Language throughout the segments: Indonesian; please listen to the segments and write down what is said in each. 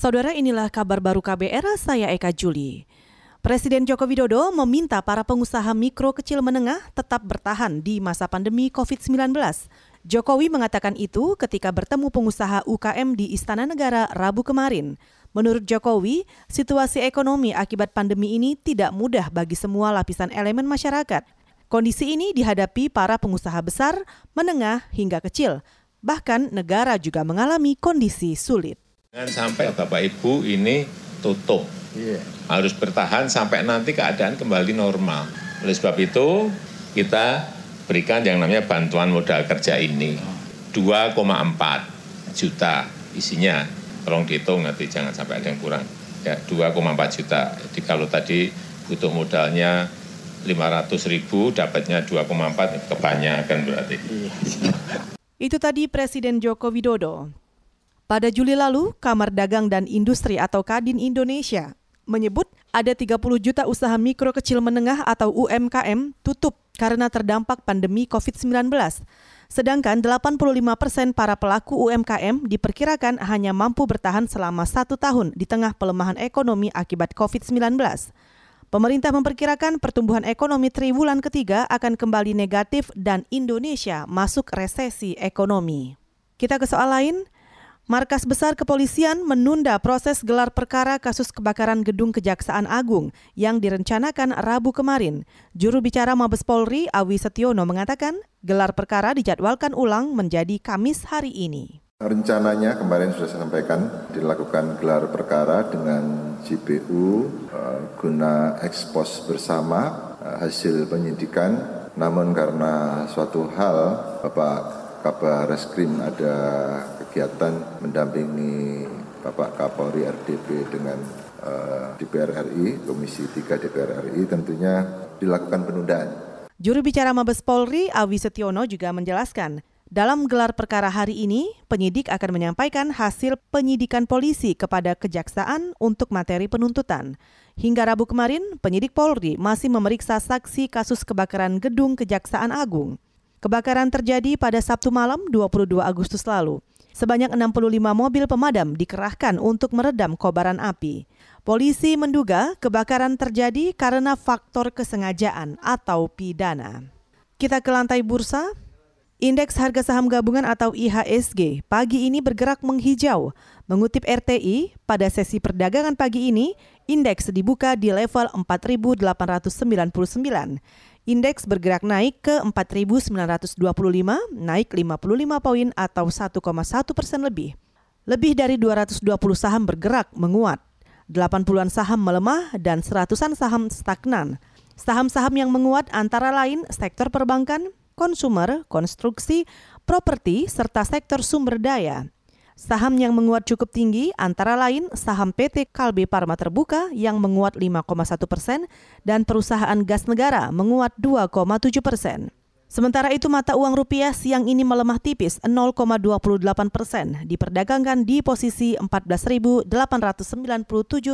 Saudara inilah kabar baru KBR, saya Eka Juli. Presiden Joko Widodo meminta para pengusaha mikro kecil menengah tetap bertahan di masa pandemi COVID-19. Jokowi mengatakan itu ketika bertemu pengusaha UKM di Istana Negara Rabu kemarin. Menurut Jokowi, situasi ekonomi akibat pandemi ini tidak mudah bagi semua lapisan elemen masyarakat. Kondisi ini dihadapi para pengusaha besar, menengah, hingga kecil. Bahkan negara juga mengalami kondisi sulit. Jangan sampai Bapak Ibu ini tutup. Yeah. Harus bertahan sampai nanti keadaan kembali normal. Oleh sebab itu, kita berikan yang namanya bantuan modal kerja ini. 2,4 juta isinya. Tolong dihitung nanti jangan sampai ada yang kurang. Ya, 2,4 juta. Jadi kalau tadi butuh modalnya 500 ribu, dapatnya 2,4, kebanyakan berarti. Iya. Itu tadi Presiden Joko Widodo. Pada Juli lalu, Kamar Dagang dan Industri atau Kadin Indonesia menyebut ada 30 juta usaha mikro kecil menengah atau UMKM tutup karena terdampak pandemi COVID-19. Sedangkan 85 persen para pelaku UMKM diperkirakan hanya mampu bertahan selama satu tahun di tengah pelemahan ekonomi akibat COVID-19. Pemerintah memperkirakan pertumbuhan ekonomi triwulan ketiga akan kembali negatif dan Indonesia masuk resesi ekonomi. Kita ke soal lain, Markas Besar Kepolisian menunda proses gelar perkara kasus kebakaran gedung Kejaksaan Agung yang direncanakan Rabu kemarin. Juru bicara Mabes Polri, Awi Setiono, mengatakan gelar perkara dijadwalkan ulang menjadi Kamis hari ini. Rencananya kemarin sudah saya sampaikan dilakukan gelar perkara dengan JPU uh, guna ekspos bersama uh, hasil penyidikan. Namun karena suatu hal Bapak Kabar Reskrim ada kegiatan mendampingi Bapak Kapolri RDP dengan uh, DPR RI, Komisi 3 DPR RI tentunya dilakukan penundaan. Juru bicara Mabes Polri, Awi Setiono juga menjelaskan, dalam gelar perkara hari ini, penyidik akan menyampaikan hasil penyidikan polisi kepada kejaksaan untuk materi penuntutan. Hingga Rabu kemarin, penyidik Polri masih memeriksa saksi kasus kebakaran gedung Kejaksaan Agung. Kebakaran terjadi pada Sabtu malam 22 Agustus lalu. Sebanyak 65 mobil pemadam dikerahkan untuk meredam kobaran api. Polisi menduga kebakaran terjadi karena faktor kesengajaan atau pidana. Kita ke lantai bursa. Indeks harga saham gabungan atau IHSG pagi ini bergerak menghijau. Mengutip RTI, pada sesi perdagangan pagi ini, indeks dibuka di level 4.899. Indeks bergerak naik ke 4.925, naik 55 poin atau 1,1 persen lebih. Lebih dari 220 saham bergerak menguat. 80-an saham melemah dan seratusan saham stagnan. Saham-saham yang menguat antara lain sektor perbankan, konsumer, konstruksi, properti, serta sektor sumber daya. Saham yang menguat cukup tinggi antara lain saham PT Kalbe Parma Terbuka yang menguat 5,1 persen dan perusahaan gas negara menguat 2,7 persen. Sementara itu mata uang rupiah siang ini melemah tipis 0,28 persen, diperdagangkan di posisi 14.897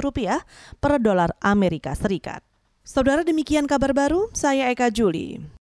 rupiah per dolar Amerika Serikat. Saudara demikian kabar baru, saya Eka Juli.